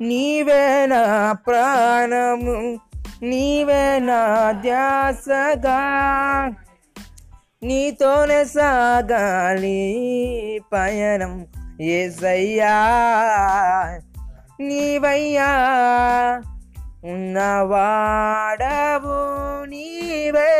నీవే నా ప్రాణము నీవే నా ధ్యాసగా. నీతోనే సాగాలి పయనం ఏసయ్యా. నీవయ్యా ఉన్నవాడవు నీవే